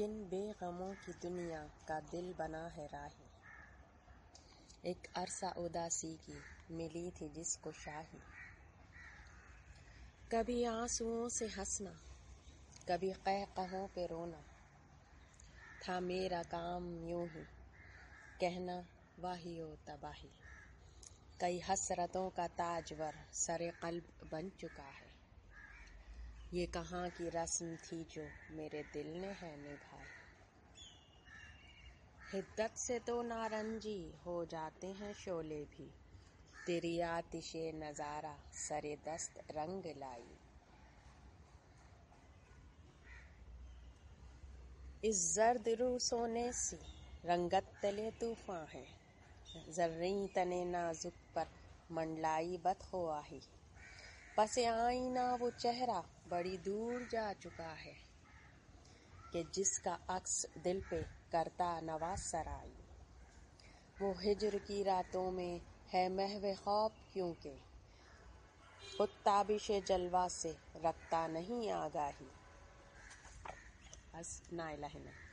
किन बेगमों की दुनिया का दिल बना है राही। एक अरसा उदासी की मिली थी जिसको शाही। कभी आंसुओं से हंसना, कभी कह कहों पे रोना, था मेरा काम यूँ ही, कहना वाही ओ तबाही। कई हसरतों का ताजवर सरे कल्ब बन चुका है। ये कहाँ की रस्म थी जो मेरे दिल ने है निभाई? हिद्दत से तो नारंजी हो जाते हैं शोले भी। तेरी आतिश नज़ारा सरे दस्त रंग लाई। इस जर्द रू सोने सी रंगत तले तूफ़ान है। जर्री तने नाजुक पर मंडलाई बत हो आई पसे आईना वो चेहरा बड़ी दूर जा चुका है कि जिसका अक्स दिल पे करता नवाज़ सराई। वो हिजर की रातों में है महव खौफ क्योंकि खुद ताबिश जलवा से रखता नहीं आगाही। बस ना।